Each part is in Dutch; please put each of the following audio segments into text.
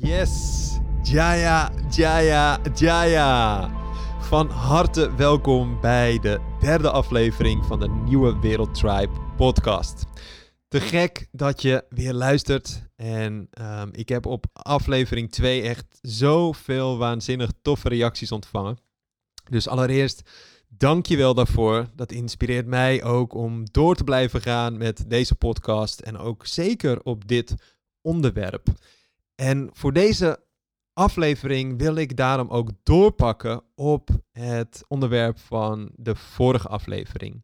Yes! Jaya, Jaya, Jaya! Van harte welkom bij de derde aflevering van de Nieuwe Wereld Tribe podcast. Te gek dat je weer luistert. En ehm, ik heb op aflevering 2 echt zoveel waanzinnig toffe reacties ontvangen. Dus allereerst, dank je wel daarvoor. Dat inspireert mij ook om door te blijven gaan met deze podcast. En ook zeker op dit onderwerp. En voor deze aflevering wil ik daarom ook doorpakken op het onderwerp van de vorige aflevering.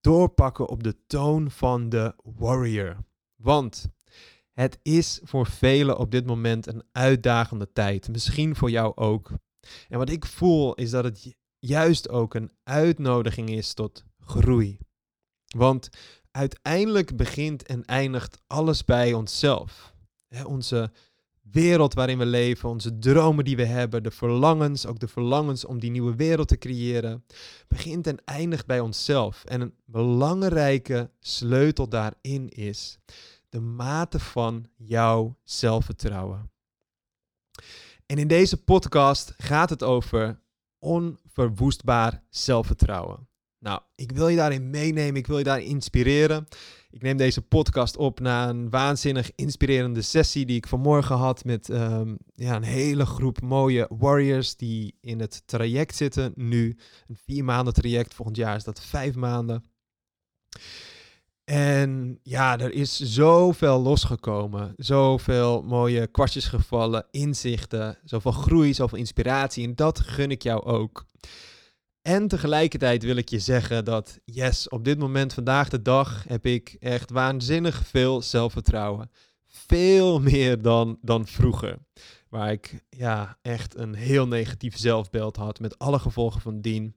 Doorpakken op de toon van de warrior. Want het is voor velen op dit moment een uitdagende tijd. Misschien voor jou ook. En wat ik voel is dat het juist ook een uitnodiging is tot groei. Want uiteindelijk begint en eindigt alles bij onszelf. Onze wereld waarin we leven, onze dromen die we hebben, de verlangens, ook de verlangens om die nieuwe wereld te creëren, begint en eindigt bij onszelf. En een belangrijke sleutel daarin is de mate van jouw zelfvertrouwen. En in deze podcast gaat het over onverwoestbaar zelfvertrouwen. Nou, ik wil je daarin meenemen, ik wil je daarin inspireren. Ik neem deze podcast op na een waanzinnig inspirerende sessie die ik vanmorgen had met um, ja, een hele groep mooie warriors die in het traject zitten. Nu een vier maanden traject, volgend jaar is dat vijf maanden. En ja, er is zoveel losgekomen. Zoveel mooie kwartjes gevallen, inzichten, zoveel groei, zoveel inspiratie. En dat gun ik jou ook. En tegelijkertijd wil ik je zeggen dat, yes, op dit moment, vandaag de dag, heb ik echt waanzinnig veel zelfvertrouwen. Veel meer dan, dan vroeger. Waar ik ja, echt een heel negatief zelfbeeld had met alle gevolgen van dien.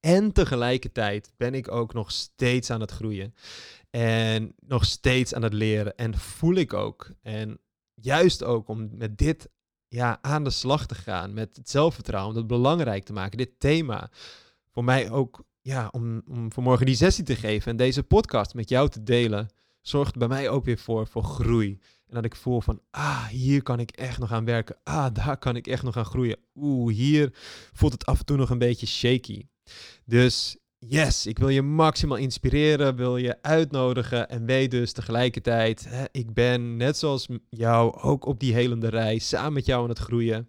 En tegelijkertijd ben ik ook nog steeds aan het groeien. En nog steeds aan het leren. En voel ik ook. En juist ook om met dit ja, aan de slag te gaan met het zelfvertrouwen, dat belangrijk te maken, dit thema. Voor mij ook, ja, om, om vanmorgen die sessie te geven en deze podcast met jou te delen, zorgt bij mij ook weer voor, voor groei. En dat ik voel van, ah, hier kan ik echt nog aan werken. Ah, daar kan ik echt nog aan groeien. Oeh, hier voelt het af en toe nog een beetje shaky. Dus Yes, ik wil je maximaal inspireren, wil je uitnodigen en weet dus tegelijkertijd, hè, ik ben net zoals jou ook op die helende reis, samen met jou aan het groeien.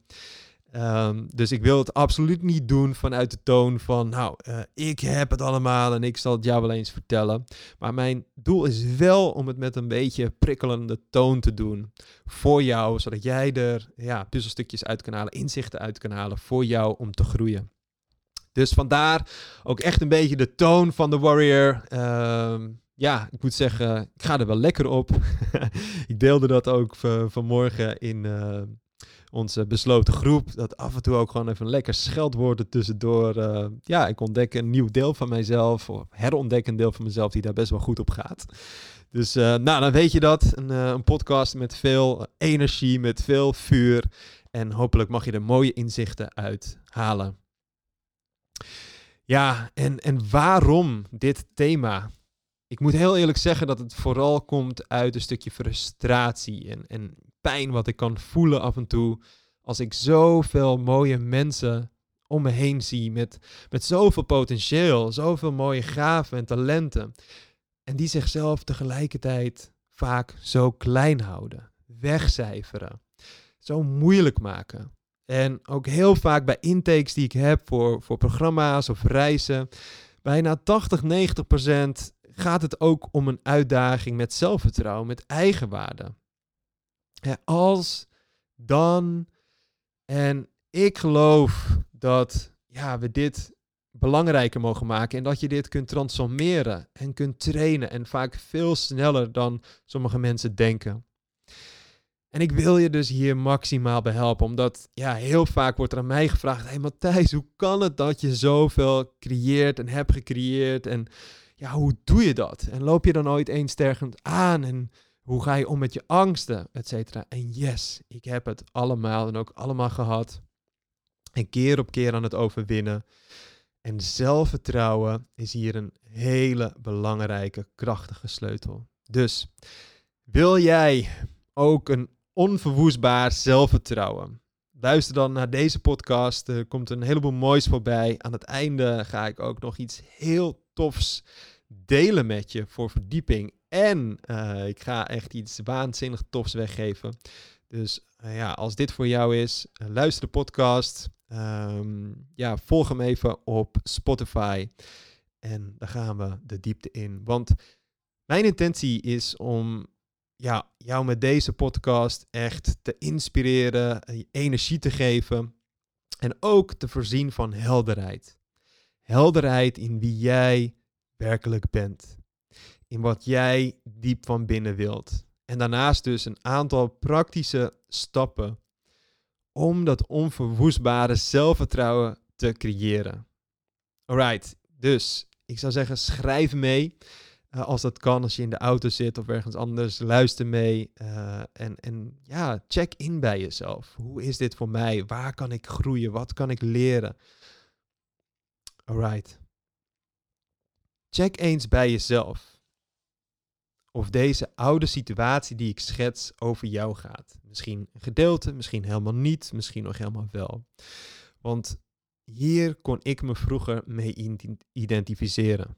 Ehm, dus ik wil het absoluut niet doen vanuit de toon van, nou, uh, ik heb het allemaal en ik zal het jou wel eens vertellen. Maar mijn doel is wel om het met een beetje prikkelende toon te doen voor jou, zodat jij er ja, puzzelstukjes uit kan halen, inzichten uit kan halen voor jou om te groeien. Dus vandaar ook echt een beetje de toon van de Warrior. Ehm, ja, ik moet zeggen, ik ga er wel lekker op. ik deelde dat ook vanmorgen in uh, onze besloten groep. Dat af en toe ook gewoon even lekker scheldwoord er tussendoor. Uh, ja, ik ontdek een nieuw deel van mijzelf. Of herontdek een deel van mezelf die daar best wel goed op gaat. Dus uh, nou, dan weet je dat. Een, een podcast met veel energie, met veel vuur. En hopelijk mag je er mooie inzichten uit halen. Ja, en, en waarom dit thema? Ik moet heel eerlijk zeggen dat het vooral komt uit een stukje frustratie en, en pijn wat ik kan voelen af en toe als ik zoveel mooie mensen om me heen zie met, met zoveel potentieel, zoveel mooie gaven en talenten. En die zichzelf tegelijkertijd vaak zo klein houden, wegcijferen, zo moeilijk maken. En ook heel vaak bij intakes die ik heb voor, voor programma's of reizen, bijna 80, 90 procent gaat het ook om een uitdaging met zelfvertrouwen, met eigenwaarde. Ja, als, dan. En ik geloof dat ja, we dit belangrijker mogen maken en dat je dit kunt transformeren en kunt trainen en vaak veel sneller dan sommige mensen denken. En ik wil je dus hier maximaal bij helpen, omdat ja, heel vaak wordt er aan mij gevraagd: Hey Matthijs, hoe kan het dat je zoveel creëert en hebt gecreëerd? En ja, hoe doe je dat? En loop je dan ooit eens tergend aan? En hoe ga je om met je angsten, et? En yes, ik heb het allemaal en ook allemaal gehad. En keer op keer aan het overwinnen. En zelfvertrouwen is hier een hele belangrijke, krachtige sleutel. Dus wil jij ook een onverwoestbaar zelfvertrouwen. Luister dan naar deze podcast. Er komt een heleboel moois voorbij. Aan het einde ga ik ook nog iets heel tofs delen met je voor verdieping. En uh, ik ga echt iets waanzinnig tofs weggeven. Dus uh, ja, als dit voor jou is, uh, luister de podcast. Um, ja, volg hem even op Spotify. En dan gaan we de diepte in. Want mijn intentie is om ja, jou met deze podcast echt te inspireren, je energie te geven en ook te voorzien van helderheid. Helderheid in wie jij werkelijk bent. In wat jij diep van binnen wilt. En daarnaast dus een aantal praktische stappen om dat onverwoestbare zelfvertrouwen te creëren. Alright, dus ik zou zeggen, schrijf mee. Uh, als dat kan, als je in de auto zit of ergens anders, luister mee. Uh, en, en ja, check in bij jezelf. Hoe is dit voor mij? Waar kan ik groeien? Wat kan ik leren? Alright. Check eens bij jezelf of deze oude situatie die ik schets over jou gaat. Misschien een gedeelte, misschien helemaal niet, misschien nog helemaal wel. Want hier kon ik me vroeger mee identificeren.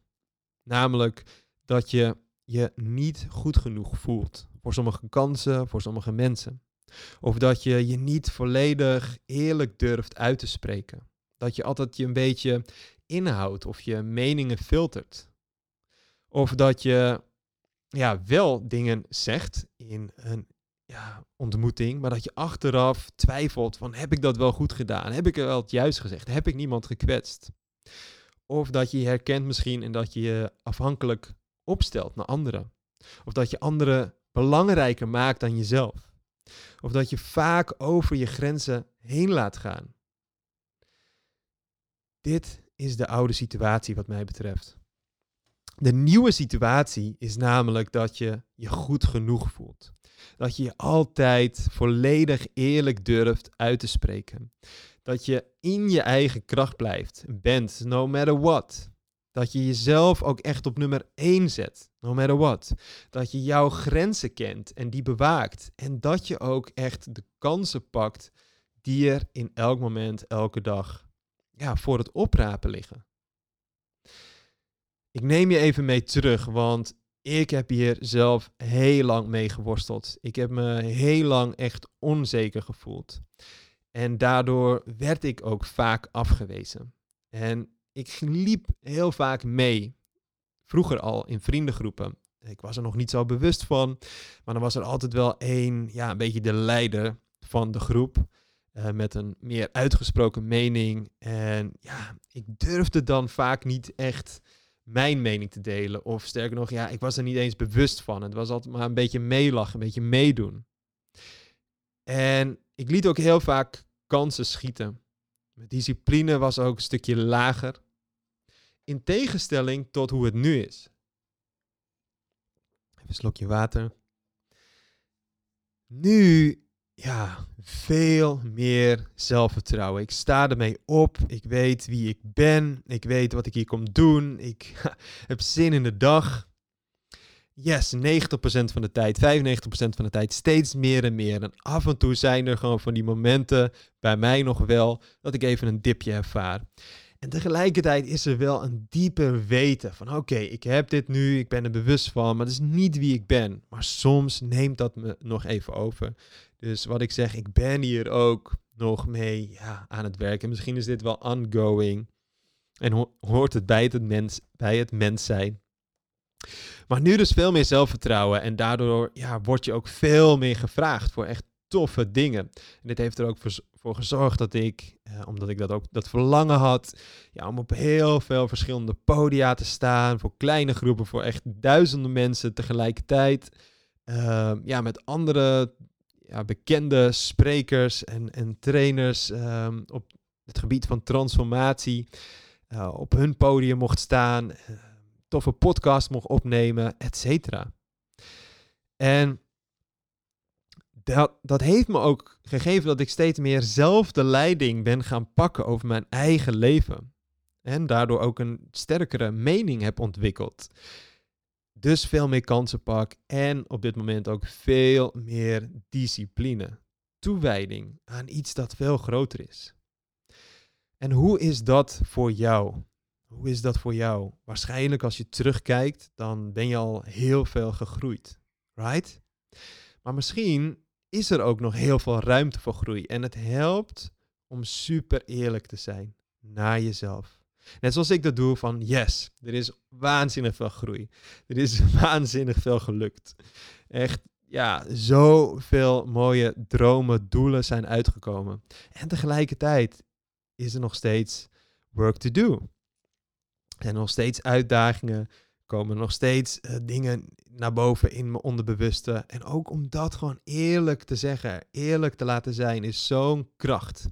Namelijk dat je je niet goed genoeg voelt voor sommige kansen, voor sommige mensen. Of dat je je niet volledig eerlijk durft uit te spreken. Dat je altijd je een beetje inhoudt of je meningen filtert. Of dat je ja, wel dingen zegt in een ja, ontmoeting, maar dat je achteraf twijfelt van heb ik dat wel goed gedaan? Heb ik wel het juist gezegd? Heb ik niemand gekwetst? Of dat je je herkent misschien en dat je je afhankelijk opstelt naar anderen. Of dat je anderen belangrijker maakt dan jezelf. Of dat je vaak over je grenzen heen laat gaan. Dit is de oude situatie wat mij betreft. De nieuwe situatie is namelijk dat je je goed genoeg voelt. Dat je je altijd volledig eerlijk durft uit te spreken. Dat je in je eigen kracht blijft, bent, no matter what. Dat je jezelf ook echt op nummer 1 zet, no matter what. Dat je jouw grenzen kent en die bewaakt. En dat je ook echt de kansen pakt die er in elk moment, elke dag ja, voor het oprapen liggen. Ik neem je even mee terug, want ik heb hier zelf heel lang mee geworsteld. Ik heb me heel lang echt onzeker gevoeld. En daardoor werd ik ook vaak afgewezen. En ik liep heel vaak mee. Vroeger al in vriendengroepen. Ik was er nog niet zo bewust van. Maar dan was er altijd wel één, ja, een beetje de leider van de groep. Uh, met een meer uitgesproken mening. En ja, ik durfde dan vaak niet echt mijn mening te delen. Of sterker nog, ja, ik was er niet eens bewust van. Het was altijd maar een beetje meelachen, een beetje meedoen. En ik liet ook heel vaak kansen schieten. Mijn discipline was ook een stukje lager. In tegenstelling tot hoe het nu is. Even een slokje water. Nu ja, veel meer zelfvertrouwen. Ik sta ermee op. Ik weet wie ik ben. Ik weet wat ik hier kom doen. Ik heb zin in de dag. Yes, 90% van de tijd, 95% van de tijd, steeds meer en meer. En af en toe zijn er gewoon van die momenten, bij mij nog wel, dat ik even een dipje ervaar. En tegelijkertijd is er wel een dieper weten van oké, ik heb dit nu, ik ben er bewust van, maar dat is niet wie ik ben. Maar soms neemt dat me nog even over. Dus wat ik zeg, ik ben hier ook nog mee ja, aan het werken. Misschien is dit wel ongoing en hoort het bij het mens, bij het mens zijn. Maar nu dus veel meer zelfvertrouwen en daardoor ja, word je ook veel meer gevraagd voor echt toffe dingen. En dit heeft er ook voor, gezorgd dat ik, eh, omdat ik dat ook dat verlangen had, ja, om op heel veel verschillende podia te staan, voor kleine groepen, voor echt duizenden mensen tegelijkertijd. Uh, ja, met andere ja, bekende sprekers en, en trainers um, op het gebied van transformatie uh, op hun podium mocht staan, toffe podcast mocht opnemen, et cetera. En dat, dat heeft me ook gegeven dat ik steeds meer zelf de leiding ben gaan pakken over mijn eigen leven. En daardoor ook een sterkere mening heb ontwikkeld. dus veel meer kansen pak en op dit moment ook veel meer discipline. Toewijding aan iets dat veel groter is. En hoe is dat voor jou? Hoe is dat voor jou? Waarschijnlijk als je terugkijkt, dan ben je al heel veel gegroeid. Right? Maar misschien is er ook nog heel veel ruimte voor groei. En het helpt om super eerlijk te zijn naar jezelf. Net zoals ik dat doe van yes, er is waanzinnig veel groei. Er is waanzinnig veel gelukt. Echt, ja, zoveel mooie dromen, doelen zijn uitgekomen. En tegelijkertijd is er nog steeds work to do. Er zijn nog steeds uitdagingen, komen nog steeds uh, dingen naar boven in mijn onderbewuste. En ook om dat gewoon eerlijk te zeggen, eerlijk te laten zijn, is zo'n kracht.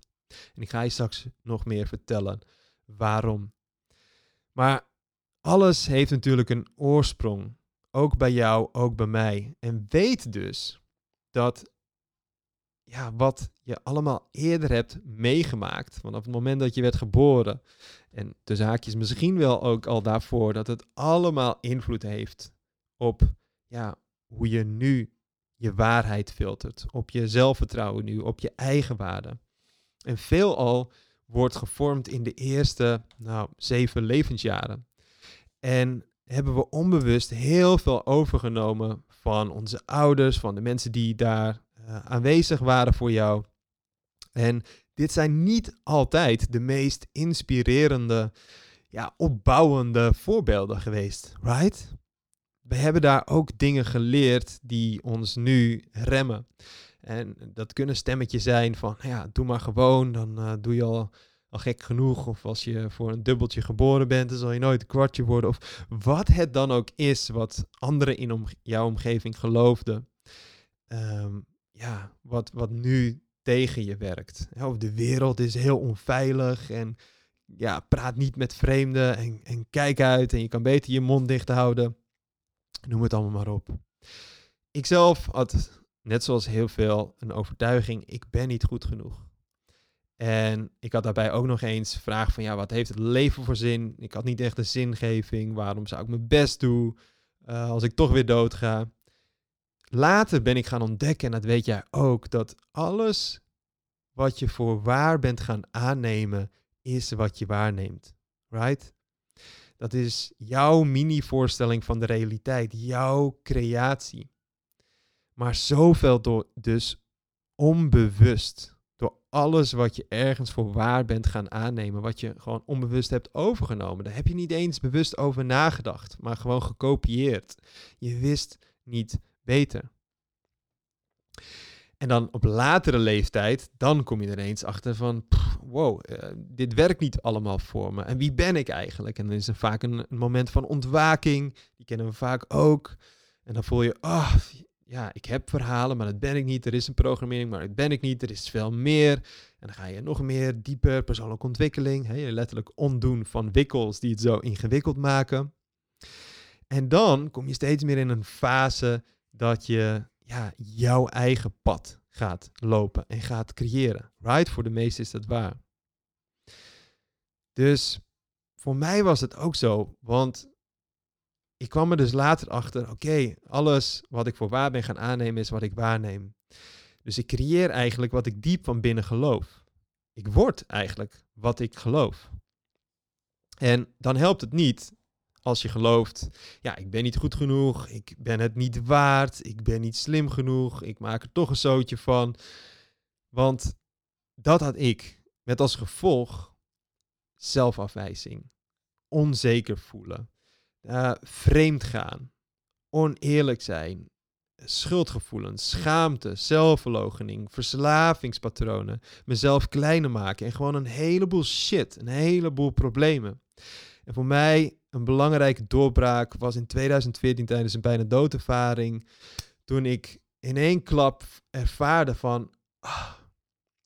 En ik ga je straks nog meer vertellen waarom. Maar alles heeft natuurlijk een oorsprong. Ook bij jou, ook bij mij. En weet dus dat ja, wat je allemaal eerder hebt meegemaakt, vanaf het moment dat je werd geboren, en de zaakjes misschien wel ook al daarvoor, dat het allemaal invloed heeft op ja, hoe je nu je waarheid filtert, op je zelfvertrouwen nu, op je eigen waarde. En veelal wordt gevormd in de eerste nou, zeven levensjaren. En hebben we onbewust heel veel overgenomen van onze ouders, van de mensen die daar uh, aanwezig waren voor jou. En dit zijn niet altijd de meest inspirerende, ja, opbouwende voorbeelden geweest, right? We hebben daar ook dingen geleerd die ons nu remmen. En dat kunnen stemmetjes zijn van, ja, doe maar gewoon, dan uh, doe je al, al gek genoeg. Of als je voor een dubbeltje geboren bent, dan zal je nooit een kwartje worden. Of wat het dan ook is wat anderen in jouw omgeving geloofden. Um, ja, wat, wat nu tegen je werkt. Of de wereld is heel onveilig en ja, praat niet met vreemden en, en kijk uit en je kan beter je mond dicht houden. Noem het allemaal maar op. Ikzelf had, net zoals heel veel, een overtuiging, ik ben niet goed genoeg. En ik had daarbij ook nog eens vraag van, ja, wat heeft het leven voor zin? Ik had niet echt een zingeving. Waarom zou ik mijn best doen uh, als ik toch weer dood ga? Later ben ik gaan ontdekken, en dat weet jij ook, dat alles wat je voor waar bent gaan aannemen, is wat je waarneemt. Right? Dat is jouw mini-voorstelling van de realiteit, jouw creatie. Maar zoveel door, dus onbewust. Door alles wat je ergens voor waar bent gaan aannemen, wat je gewoon onbewust hebt overgenomen. Daar heb je niet eens bewust over nagedacht, maar gewoon gekopieerd. Je wist niet beter. En dan op latere leeftijd, dan kom je er eens achter van, wow, uh, dit werkt niet allemaal voor me. En wie ben ik eigenlijk? En dan is er vaak een, moment van ontwaking, die kennen we vaak ook. En dan voel je, ah, ja, ik heb verhalen, maar dat ben ik niet. Er is een programmering, maar dat ben ik niet. Er is veel meer. En dan ga je nog meer dieper persoonlijke ontwikkeling. Hè, letterlijk ondoen van wikkels die het zo ingewikkeld maken. En dan kom je steeds meer in een fase dat je ja, jouw eigen pad gaat lopen en gaat creëren. Right? Voor de meesten is dat waar. Dus voor mij was het ook zo, want ik kwam er dus later achter, oké, alles wat ik voor waar ben gaan aannemen is wat ik waarneem. Dus ik creëer eigenlijk wat ik diep van binnen geloof. Ik word eigenlijk wat ik geloof. En dan helpt het niet als je gelooft, ja, ik ben niet goed genoeg, ik ben het niet waard, ik ben niet slim genoeg, ik maak er toch een zootje van. Want dat had ik met als gevolg zelfafwijzing, onzeker voelen, uh, vreemd gaan, oneerlijk zijn, schuldgevoelens, schaamte, zelfverloochening, verslavingspatronen, mezelf kleiner maken en gewoon een heleboel shit, een heleboel problemen. En voor mij een belangrijke doorbraak was in 2014 tijdens een bijna doodervaring. Toen ik in één klap ervaarde van, ah,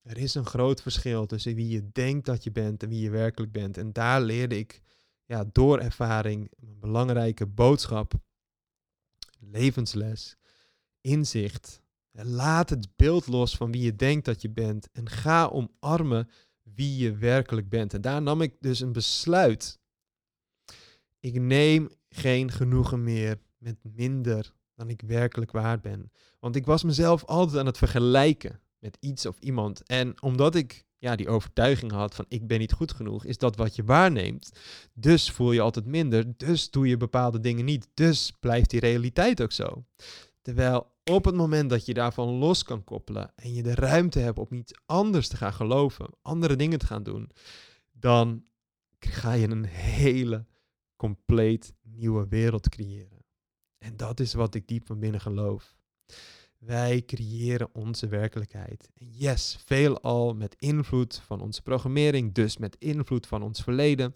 er is een groot verschil tussen wie je denkt dat je bent en wie je werkelijk bent. En daar leerde ik ja, door ervaring een belangrijke boodschap, levensles, inzicht. Laat het beeld los van wie je denkt dat je bent en ga omarmen wie je werkelijk bent. En daar nam ik dus een besluit ik neem geen genoegen meer met minder dan ik werkelijk waard ben. Want ik was mezelf altijd aan het vergelijken met iets of iemand. En omdat ik ja, die overtuiging had van ik ben niet goed genoeg, is dat wat je waarneemt. Dus voel je altijd minder, dus doe je bepaalde dingen niet. Dus blijft die realiteit ook zo. Terwijl op het moment dat je daarvan los kan koppelen en je de ruimte hebt om iets anders te gaan geloven, andere dingen te gaan doen, dan ga je een hele compleet nieuwe wereld creëren. En dat is wat ik diep van binnen geloof. Wij creëren onze werkelijkheid. En yes, veelal met invloed van onze programmering, dus met invloed van ons verleden.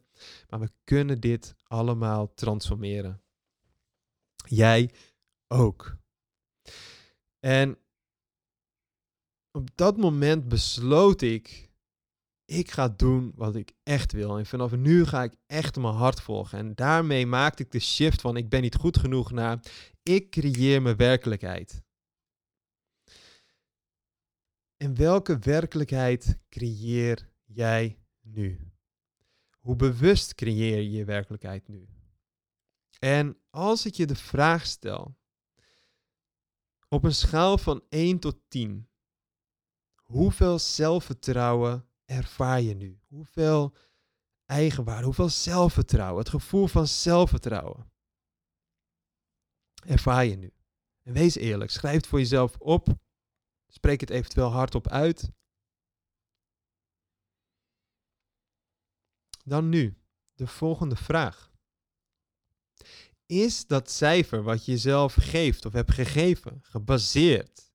Maar we kunnen dit allemaal transformeren. Jij ook. En op dat moment besloot ik, ik ga doen wat ik echt wil. En vanaf nu ga ik echt mijn hart volgen. En daarmee maakte ik de shift van ik ben niet goed genoeg naar ik creëer mijn werkelijkheid. En welke werkelijkheid creëer jij nu? Hoe bewust creëer je je werkelijkheid nu? En als ik je de vraag stel, op een schaal van 1 tot 10, hoeveel zelfvertrouwen ervaar je nu? Hoeveel eigenwaarde, hoeveel zelfvertrouwen, het gevoel van zelfvertrouwen ervaar je nu? En wees eerlijk, schrijf het voor jezelf op Spreek het eventueel hardop uit. Dan nu, de volgende vraag. Is dat cijfer wat je jezelf geeft of hebt gegeven gebaseerd?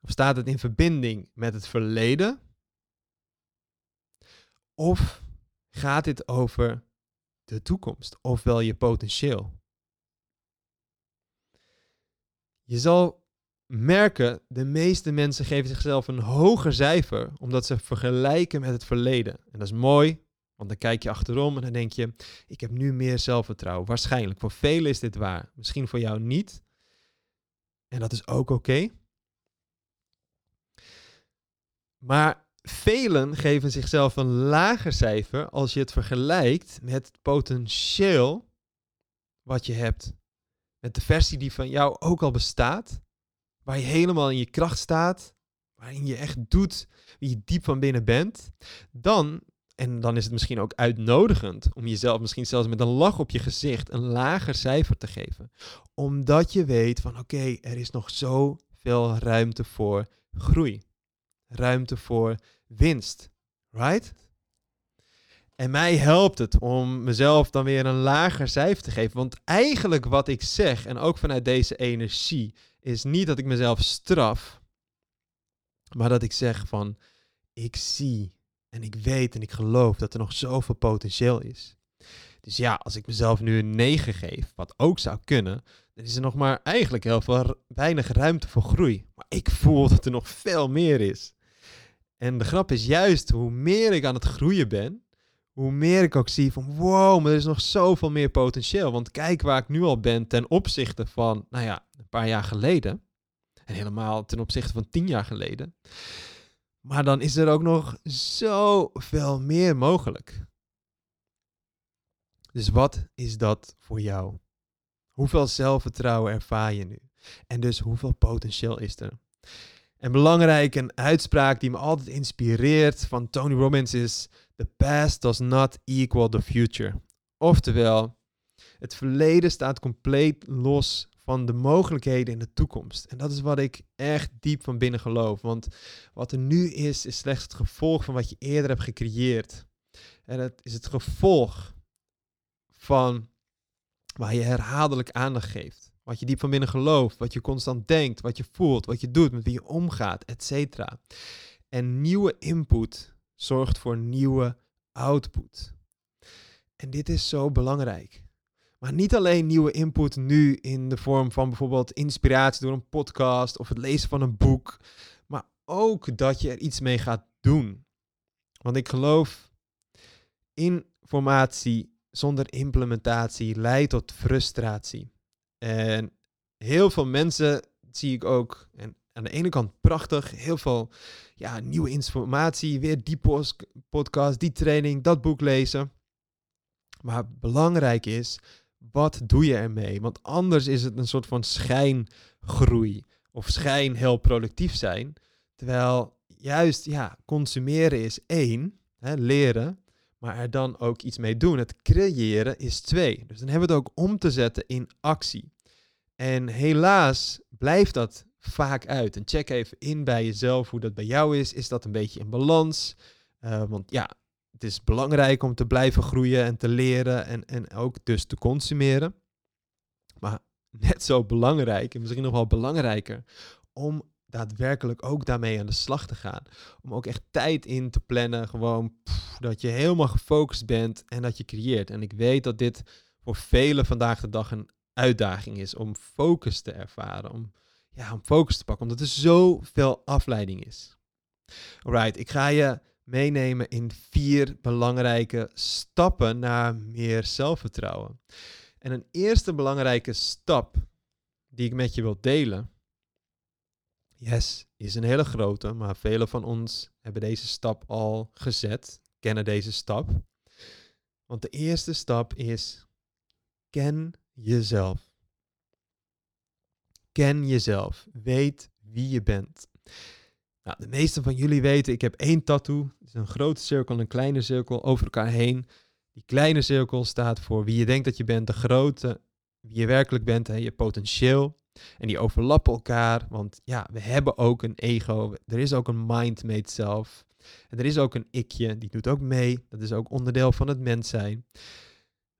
Of staat het in verbinding met het verleden? Of gaat dit over de toekomst, ofwel je potentieel? Je zal merken, de meeste mensen geven zichzelf een hoger cijfer, omdat ze vergelijken met het verleden. En dat is mooi, want dan kijk je achterom en dan denk je, ik heb nu meer zelfvertrouwen. Waarschijnlijk, voor velen is dit waar. Misschien voor jou niet. En dat is ook oké. Maar velen geven zichzelf een lager cijfer als je het vergelijkt met het potentieel wat je hebt. Met de versie die van jou ook al bestaat waar je helemaal in je kracht staat, waarin je echt doet wie je diep van binnen bent, dan, en dan is het misschien ook uitnodigend om jezelf misschien zelfs met een lach op je gezicht een lager cijfer te geven. Omdat je weet van oké, er is nog zoveel ruimte voor groei. Ruimte voor winst. Right? En mij helpt het om mezelf dan weer een lager cijfer te geven. Want eigenlijk wat ik zeg, en ook vanuit deze energie, is niet dat ik mezelf straf, maar dat ik zeg van, ik zie en ik weet en ik geloof dat er nog zoveel potentieel is. Dus ja, als ik mezelf nu een 9 geef, wat ook zou kunnen, dan is er nog maar eigenlijk heel veel weinig ruimte voor groei. Maar ik voel dat er nog veel meer is. En de grap is juist hoe meer ik aan het groeien ben, hoe meer ik ook zie van wow, maar er is nog zoveel meer potentieel. Want kijk waar ik nu al ben ten opzichte van, nou ja, een paar jaar geleden. En helemaal ten opzichte van tien jaar geleden. Maar dan is er ook nog zoveel meer mogelijk. Dus wat is dat voor jou? Hoeveel zelfvertrouwen ervaar je nu? En dus hoeveel potentieel is er? En belangrijk, een uitspraak die me altijd inspireert van Tony Robbins is: The past does not equal the future. Oftewel, het verleden staat compleet los van de mogelijkheden in de toekomst. En dat is wat ik echt diep van binnen geloof. Want wat er nu is, is slechts het gevolg van wat je eerder hebt gecreëerd. En het is het gevolg van waar je herhaaldelijk aandacht geeft. Wat je diep van binnen gelooft, wat je constant denkt, wat je voelt, wat je doet, met wie je omgaat, etc. En nieuwe input zorgt voor nieuwe output. En dit is zo belangrijk. Maar niet alleen nieuwe input nu in de vorm van bijvoorbeeld inspiratie door een podcast of het lezen van een boek, maar ook dat je er iets mee gaat doen. Want ik geloof, informatie zonder implementatie leidt tot frustratie. En heel veel mensen zie ik ook, en aan de ene kant prachtig, heel veel ja, nieuwe informatie, weer die podcast, die training, dat boek lezen. Maar belangrijk is, wat doe je ermee? Want anders is het een soort van schijngroei of schijn heel productief zijn. Terwijl juist, ja, consumeren is één, hè, leren, maar er dan ook iets mee doen. Het creëren is twee. Dus dan hebben we het ook om te zetten in actie. En helaas blijft dat vaak uit. En check even in bij jezelf hoe dat bij jou is. Is dat een beetje in balans? Uh, want ja, het is belangrijk om te blijven groeien en te leren en, en ook dus te consumeren. Maar net zo belangrijk, en misschien nog wel belangrijker, om daadwerkelijk ook daarmee aan de slag te gaan. Om ook echt tijd in te plannen, gewoon dat je helemaal gefocust bent en dat je creëert. En ik weet dat dit voor velen vandaag de dag een uitdaging is om focus te ervaren, om, ja, om focus te pakken, omdat er zoveel afleiding is. Alright, ik ga je meenemen in vier belangrijke stappen naar meer zelfvertrouwen. En een eerste belangrijke stap die ik met je wil delen, yes, is een hele grote, maar velen van ons hebben deze stap al gezet, kennen deze stap. Want de eerste stap is ken jezelf. Ken jezelf. Weet wie je bent. Nou, de meeste van jullie weten, ik heb één tattoo. Het is een grote cirkel en een kleine cirkel over elkaar heen. Die kleine cirkel staat voor wie je denkt dat je bent. De grote, wie je werkelijk bent, hè, je potentieel. En die overlappen elkaar, want ja, we hebben ook een ego. Er is ook een mind made self. En er is ook een ikje, die doet ook mee. Dat is ook onderdeel van het mens zijn.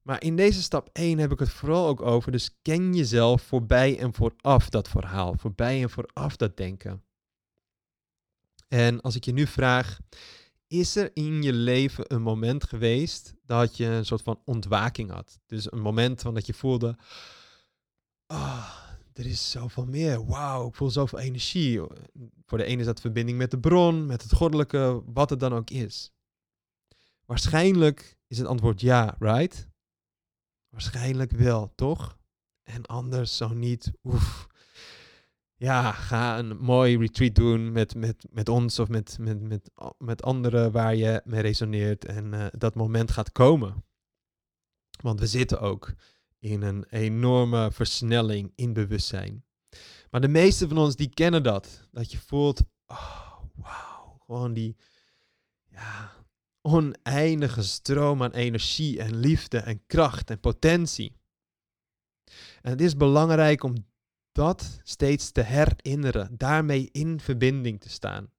Maar in deze stap 1 heb ik het vooral ook over, dus ken jezelf voorbij en vooraf dat verhaal. Voorbij en vooraf dat denken. En als ik je nu vraag, is er in je leven een moment geweest dat je een soort van ontwaking had? Dus een moment van dat je voelde, oh, er is zoveel meer. Wauw, ik voel zoveel energie. Voor de ene is dat verbinding met de bron, met het goddelijke, wat het dan ook is. Waarschijnlijk is het antwoord ja, right? Waarschijnlijk wel, toch? En anders zo niet. Oef, ja, ga een mooi retreat doen met, met, met ons of met, met, met, met anderen waar je mee resoneert. En uh, dat moment gaat komen. Want we zitten ook in een enorme versnelling in bewustzijn. Maar de meeste van ons die kennen dat. Dat je voelt, oh, wauw, gewoon die ja, oneindige stroom aan energie en liefde en kracht en potentie. En het is belangrijk om dat steeds te herinneren, daarmee in verbinding te staan.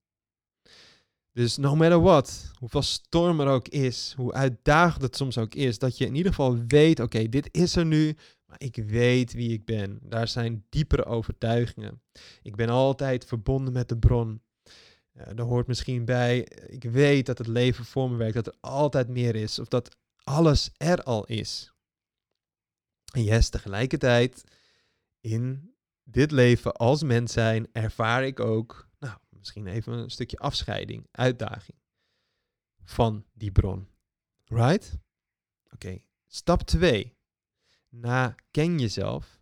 Dus no matter what, hoeveel storm er ook is, hoe uitdagend het soms ook is, dat je in ieder geval weet, oké, dit is er nu, maar ik weet wie ik ben. Daar zijn diepere overtuigingen. Ik ben altijd verbonden met de bron. Uh, er hoort misschien bij, ik weet dat het leven voor me werkt, dat er altijd meer is, of dat alles er al is. En yes, tegelijkertijd in dit leven als mens zijn ervaar ik ook, misschien even een stukje afscheiding, uitdaging van die bron. Right? Oké, stap 2 na ken jezelf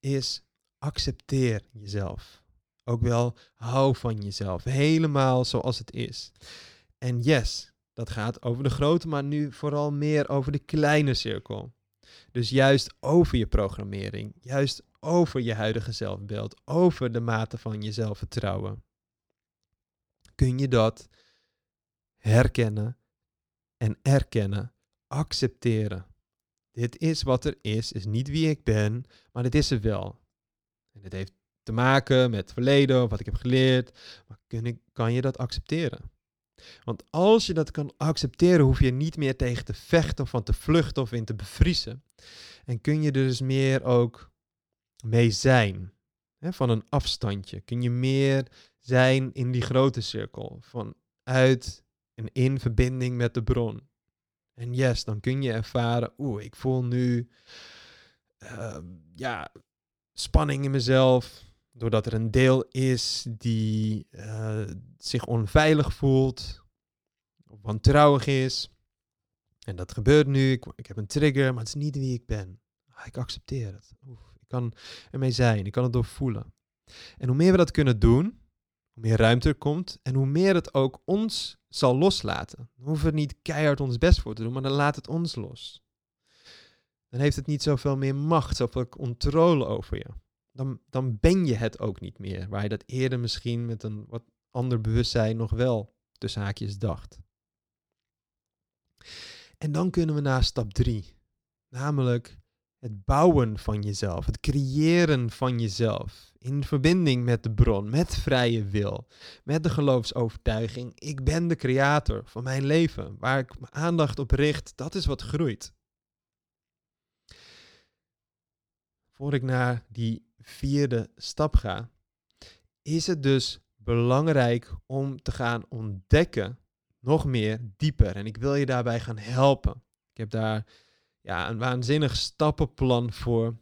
is accepteer jezelf. Ook wel hou van jezelf, helemaal zoals het is. En yes, dat gaat over de grote, maar nu vooral meer over de kleine cirkel. Dus juist over je programmering, juist over je huidige zelfbeeld, over de mate van je zelfvertrouwen. Kun je dat herkennen en erkennen, accepteren. Dit is wat er is, is niet wie ik ben, maar dit is er wel. En het heeft te maken met het verleden of wat ik heb geleerd, maar kun ik, kan je dat accepteren? Want als je dat kan accepteren, hoef je niet meer tegen te vechten of van te vluchten of in te bevriezen. En kun je dus meer ook mee zijn. Hè, van een afstandje. Kun je meer zijn in die grote cirkel. Vanuit en in verbinding met de bron. En yes, dan kun je ervaren, oeh, ik voel nu uh, ja, spanning in mezelf. Doordat er een deel is die uh, zich onveilig voelt. Wantrouwig is. En dat gebeurt nu. Ik, ik, heb een trigger, maar het is niet wie ik ben. Ah, ik accepteer het. Oef, ik kan ermee zijn. Ik kan het doorvoelen. En hoe meer we dat kunnen doen, hoe meer ruimte er komt en hoe meer het ook ons zal loslaten. We hoeven niet keihard ons best voor te doen, maar dan laat het ons los. dan heeft het niet zoveel meer macht, zoveel controle over je. Dan, dan ben je het ook niet meer, waar je dat eerder misschien met een wat ander bewustzijn nog wel tussen haakjes dacht. En dan kunnen we naar stap 3, namelijk het bouwen van jezelf, het creëren van jezelf in verbinding met de bron, met vrije wil, met de geloofsovertuiging. Ik ben de creator van mijn leven, waar ik mijn aandacht op richt, dat is wat groeit. Voor ik naar die vierde stap ga, is het dus belangrijk om te gaan ontdekken, nog meer dieper. En ik wil je daarbij gaan helpen. Ik heb daar ja, een waanzinnig stappenplan voor.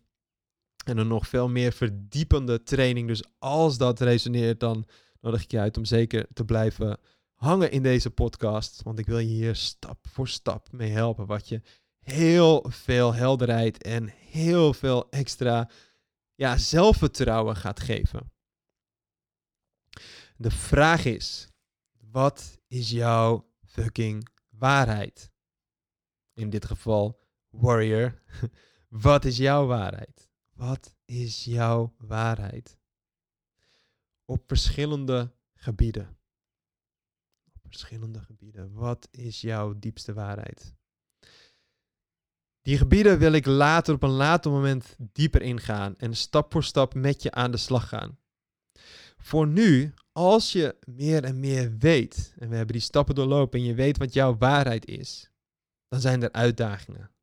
En een nog veel meer verdiepende training. Dus als dat resoneert, dan nodig ik je uit om zeker te blijven hangen in deze podcast. Want ik wil je hier stap voor stap mee helpen. Wat je heel veel helderheid en heel veel extra ja, zelfvertrouwen gaat geven. De vraag is: wat is jouw fucking waarheid? In dit geval, warrior. wat is jouw waarheid? Wat is jouw waarheid? Op verschillende gebieden. Op verschillende gebieden. Wat is jouw diepste waarheid? Die gebieden wil ik later op een later moment dieper ingaan en stap voor stap met je aan de slag gaan. Voor nu, als je meer en meer weet, en we hebben die stappen doorlopen en je weet wat jouw waarheid is, dan zijn er uitdagingen.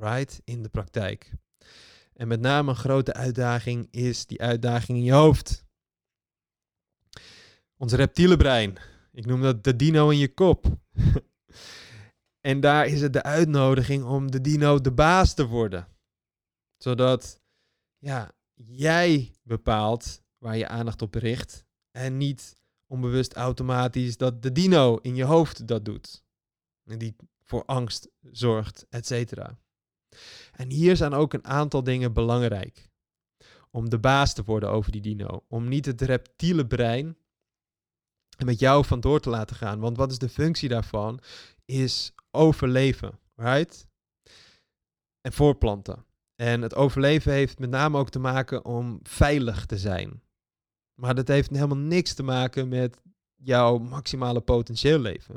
Right? In de praktijk. En met name een grote uitdaging is die uitdaging in je hoofd. Ons reptiele brein. Ik noem dat de dino in je kop. en daar is het de uitnodiging om de dino de baas te worden. Zodat ja, jij bepaalt waar je aandacht op richt. En niet onbewust automatisch dat de dino in je hoofd dat doet. En die voor angst zorgt, et cetera. En hier zijn ook een aantal dingen belangrijk. Om de baas te worden over die dino. Om niet het reptiele brein met jou vandoor te laten gaan. Want wat is de functie daarvan? Is overleven, right? En voorplanten. En het overleven heeft met name ook te maken om veilig te zijn. Maar dat heeft helemaal niks te maken met jouw maximale potentieel leven.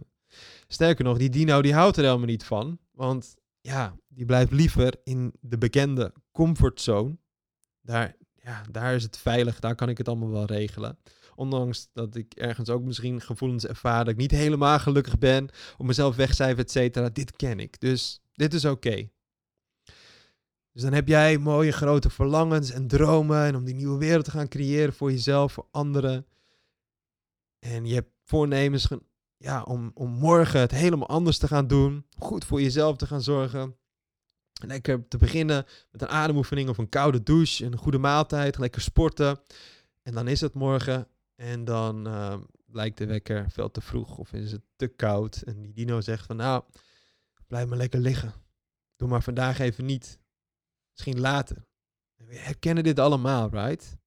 Sterker nog, die dino die houdt er helemaal niet van. Want ja, die blijft liever in de bekende comfortzone. Daar, ja, daar is het veilig, daar kan ik het allemaal wel regelen. Ondanks dat ik ergens ook misschien gevoelens ervaar dat ik niet helemaal gelukkig ben, op mezelf wegcijfer, et cetera. Dit ken ik, dus dit is oké. Dus dan heb jij mooie grote verlangens en dromen en om die nieuwe wereld te gaan creëren voor jezelf, voor anderen. En je hebt voornemens ja, om, om morgen het helemaal anders te gaan doen. Goed voor jezelf te gaan zorgen. Lekker te beginnen met een ademoefening of een koude douche. Een goede maaltijd. Lekker sporten. En dan is het morgen. En dan uh, lijkt de wekker veel te vroeg. Of is het te koud. En die dino zegt van nou, blijf maar lekker liggen. Doe maar vandaag even niet. Misschien later. We herkennen dit allemaal, right?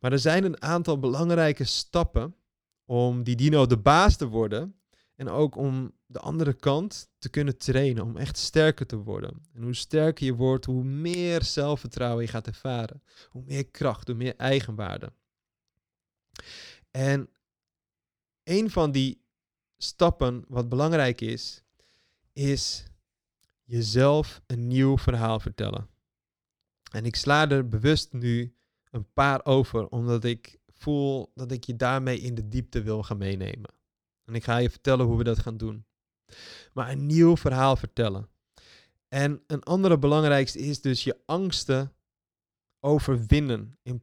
Maar er zijn een aantal belangrijke stappen om die dino de baas te worden. En ook om de andere kant te kunnen trainen, om echt sterker te worden. En hoe sterker je wordt, hoe meer zelfvertrouwen je gaat ervaren. Hoe meer kracht, hoe meer eigenwaarde. En een van die stappen wat belangrijk is, is jezelf een nieuw verhaal vertellen. En ik sla er bewust nu een paar over, omdat ik voel dat ik je daarmee in de diepte wil gaan meenemen. En ik ga je vertellen hoe we dat gaan doen. Maar een nieuw verhaal vertellen. En een andere belangrijkste is dus je angsten overwinnen. In,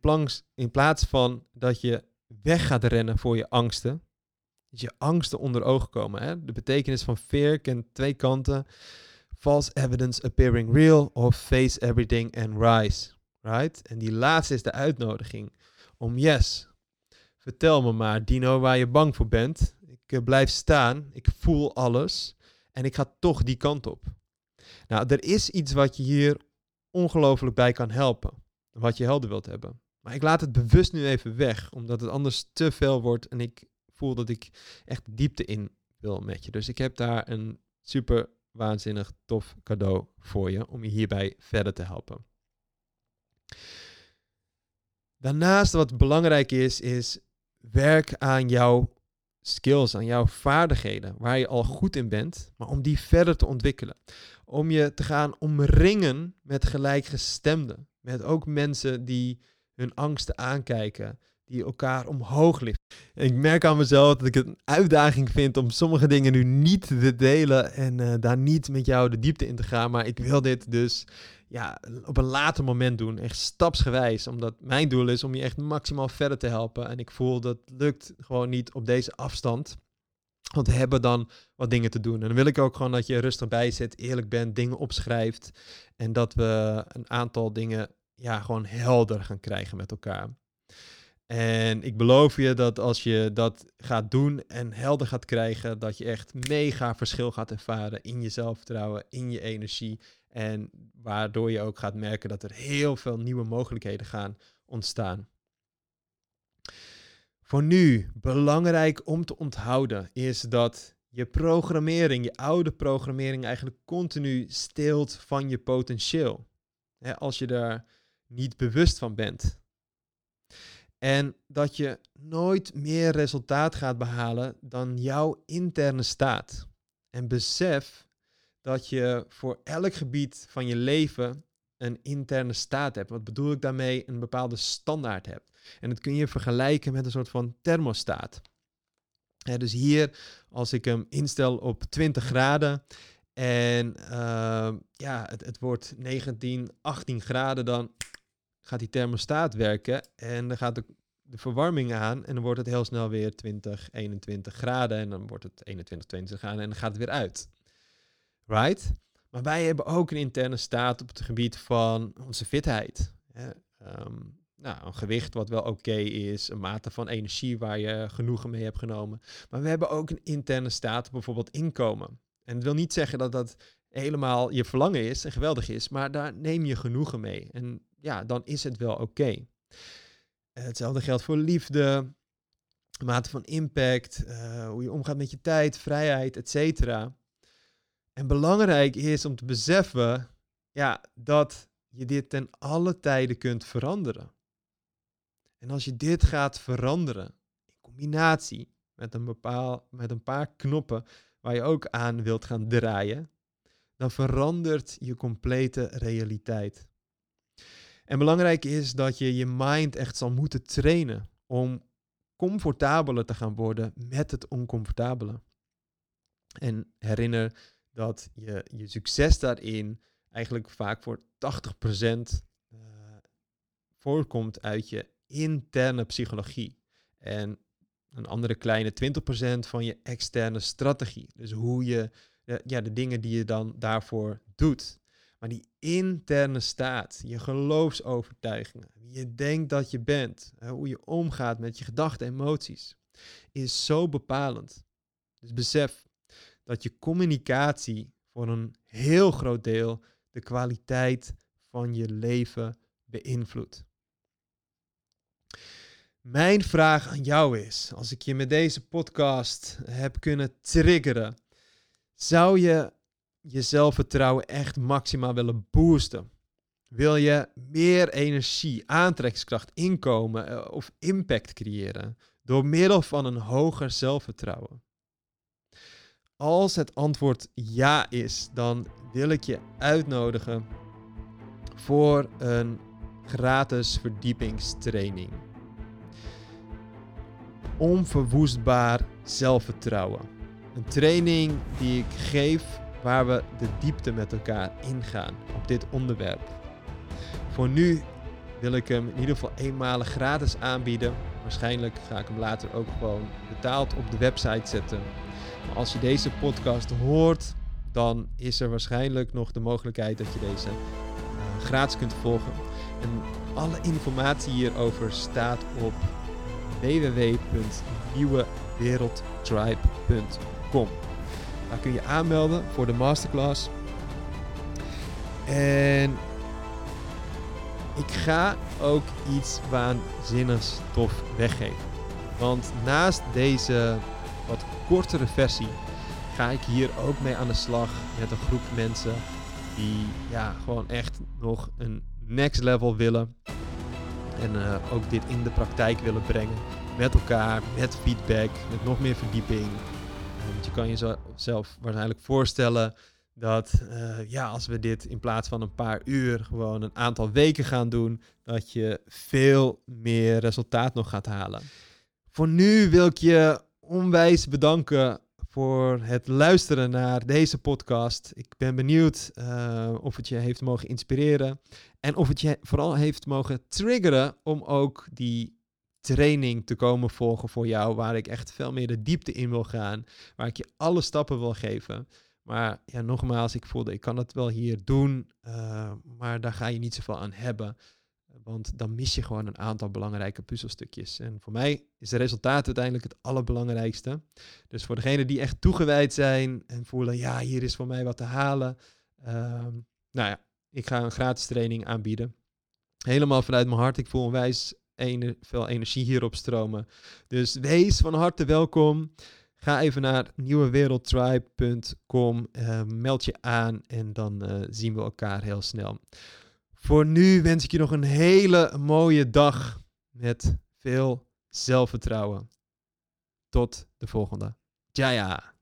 in plaats van dat je weg gaat rennen voor je angsten. Je angsten onder ogen komen. Hè? De betekenis van fear kent twee kanten. False evidence appearing real of face everything and rise. Right? En die laatste is de uitnodiging om yes, Vertel me maar, Dino, waar je bang voor bent. Ik uh, blijf staan, ik voel alles en ik ga toch die kant op. Nou, er is iets wat je hier ongelooflijk bij kan helpen. Wat je helder wilt hebben. Maar ik laat het bewust nu even weg, omdat het anders te veel wordt en ik voel dat ik echt diepte in wil met je. Dus ik heb daar een super waanzinnig tof cadeau voor je om je hierbij verder te helpen. Daarnaast wat belangrijk is, is werk aan jouw skills, aan jouw vaardigheden, waar je al goed in bent, maar om die verder te ontwikkelen. Om je te gaan omringen met gelijkgestemden, met ook mensen die hun angsten aankijken, die elkaar omhoog liften. Ik merk aan mezelf dat ik het een uitdaging vind om sommige dingen nu niet te delen en uh, daar niet met jou de diepte in te gaan, maar ik wil dit dus ja, op een later moment doen, echt stapsgewijs. Omdat mijn doel is om je echt maximaal verder te helpen. En ik voel dat lukt gewoon niet op deze afstand. Want we hebben dan wat dingen te doen. En dan wil ik ook gewoon dat je rustig bij zit, eerlijk bent, dingen opschrijft. En dat we een aantal dingen ja, gewoon helder gaan krijgen met elkaar. En ik beloof je dat als je dat gaat doen en helder gaat krijgen, dat je echt mega verschil gaat ervaren in je zelfvertrouwen, in je energie en waardoor je ook gaat merken dat er heel veel nieuwe mogelijkheden gaan ontstaan. Voor nu, belangrijk om te onthouden, is dat je programmering, je oude programmering, eigenlijk continu steelt van je potentieel. als je daar niet bewust van bent. En dat je nooit meer resultaat gaat behalen dan jouw interne staat. En besef dat je voor elk gebied van je leven een interne staat hebt. Wat bedoel ik daarmee? Een bepaalde standaard hebt. En dat kun je vergelijken met een soort van thermostaat. dus hier, als ik hem instel op 20 graden en uh, ja, het, het wordt 19, 18 graden, dan gaat die thermostaat werken en dan gaat de, de verwarming aan en dan wordt het heel snel weer 20, 21 graden en dan wordt het 21, 22 graden en dan gaat het weer uit. Right? Maar wij hebben ook een interne staat op het gebied van onze fitheid. Ehm, nou, een gewicht wat wel oké is, een mate van energie waar je genoegen mee hebt genomen. Maar we hebben ook een interne staat, bijvoorbeeld inkomen. En dat wil niet zeggen dat dat helemaal je verlangen is en geweldig is, maar daar neem je genoegen mee. En ja, dan is het wel oké. Hetzelfde geldt voor liefde, mate van impact, uh, hoe je omgaat met je tijd, vrijheid, et cetera. En belangrijk is om te beseffen ja, dat je dit ten alle tijden kunt veranderen. En als je dit gaat veranderen in combinatie met een, bepaal, met een paar knoppen waar je ook aan wilt gaan draaien, dan verandert je complete realiteit. En belangrijk is dat je je mind echt zal moeten trainen om comfortabeler te gaan worden met het oncomfortabele. En herinner dat je, je succes daarin eigenlijk vaak voor 80% uh, eh, voorkomt uit je interne psychologie. En een andere kleine 20% van je externe strategie. Dus hoe je, ja, de dingen die je dan daarvoor doet. Maar die interne staat, je geloofsovertuigingen, wie je denkt dat je bent, hoe je omgaat met je gedachten en emoties, is zo bepalend. Dus besef, dat je communicatie voor een heel groot deel de kwaliteit van je leven beïnvloedt. Mijn vraag aan jou is: als ik je met deze podcast heb kunnen triggeren, zou je je zelfvertrouwen echt maximaal willen boosten? Wil je meer energie, aantrekkingskracht, inkomen eh, of impact creëren door middel van een hoger zelfvertrouwen? Als het antwoord ja is, dan wil ik je uitnodigen voor een gratis verdiepingstraining. Onverwoestbaar zelfvertrouwen. Een training die ik geef waar we de diepte met elkaar ingaan op dit onderwerp. Voor nu wil ik hem in ieder geval eenmalig gratis aanbieden. Waarschijnlijk ga ik hem later ook gewoon betaald op de website zetten. Maar als je deze podcast hoort, dan is er waarschijnlijk nog de mogelijkheid dat je deze uh, gratis kunt volgen. En alle informatie hierover staat op www.nieuwewereldtribe.com. Daar kun je aanmelden voor de masterclass. En ik ga ook iets waanzinnigs tof weggeven. Want naast deze wat kortere versie ga ik hier ook mee aan de slag met een groep mensen die ja, gewoon echt nog een next level willen. En uh, ook dit in de praktijk willen brengen. Met elkaar, met feedback, met nog meer verdieping. Want je kan jezelf waarschijnlijk voorstellen dat uh, ja, als we dit in plaats van een paar uur gewoon een aantal weken gaan doen, dat je veel meer resultaat nog gaat halen. Voor nu wil ik je onwijs bedanken voor het luisteren naar deze podcast. Ik ben benieuwd uh, of het je heeft mogen inspireren en of het je vooral heeft mogen triggeren om ook die training te komen volgen voor jou, waar ik echt veel meer de diepte in wil gaan, waar ik je alle stappen wil geven. Maar ja, nogmaals, ik voelde, ik kan het wel hier doen, uh, maar daar ga je niet zoveel aan hebben. Want dan mis je gewoon een aantal belangrijke puzzelstukjes. En voor mij is het resultaat uiteindelijk het allerbelangrijkste. Dus voor degenen die echt toegewijd zijn en voelen, ja, hier is voor mij wat te halen. Uh, nou ja, ik ga een gratis training aanbieden. Helemaal vanuit mijn hart. Ik voel onwijs ene, veel energie hierop stromen. Dus wees van harte welkom. Ga even naar nieuwewereldtribe.com, uh, meld je aan en dan uh, zien we elkaar heel snel. Voor nu wens ik je nog een hele mooie dag met veel zelfvertrouwen. Tot de volgende. Jaya.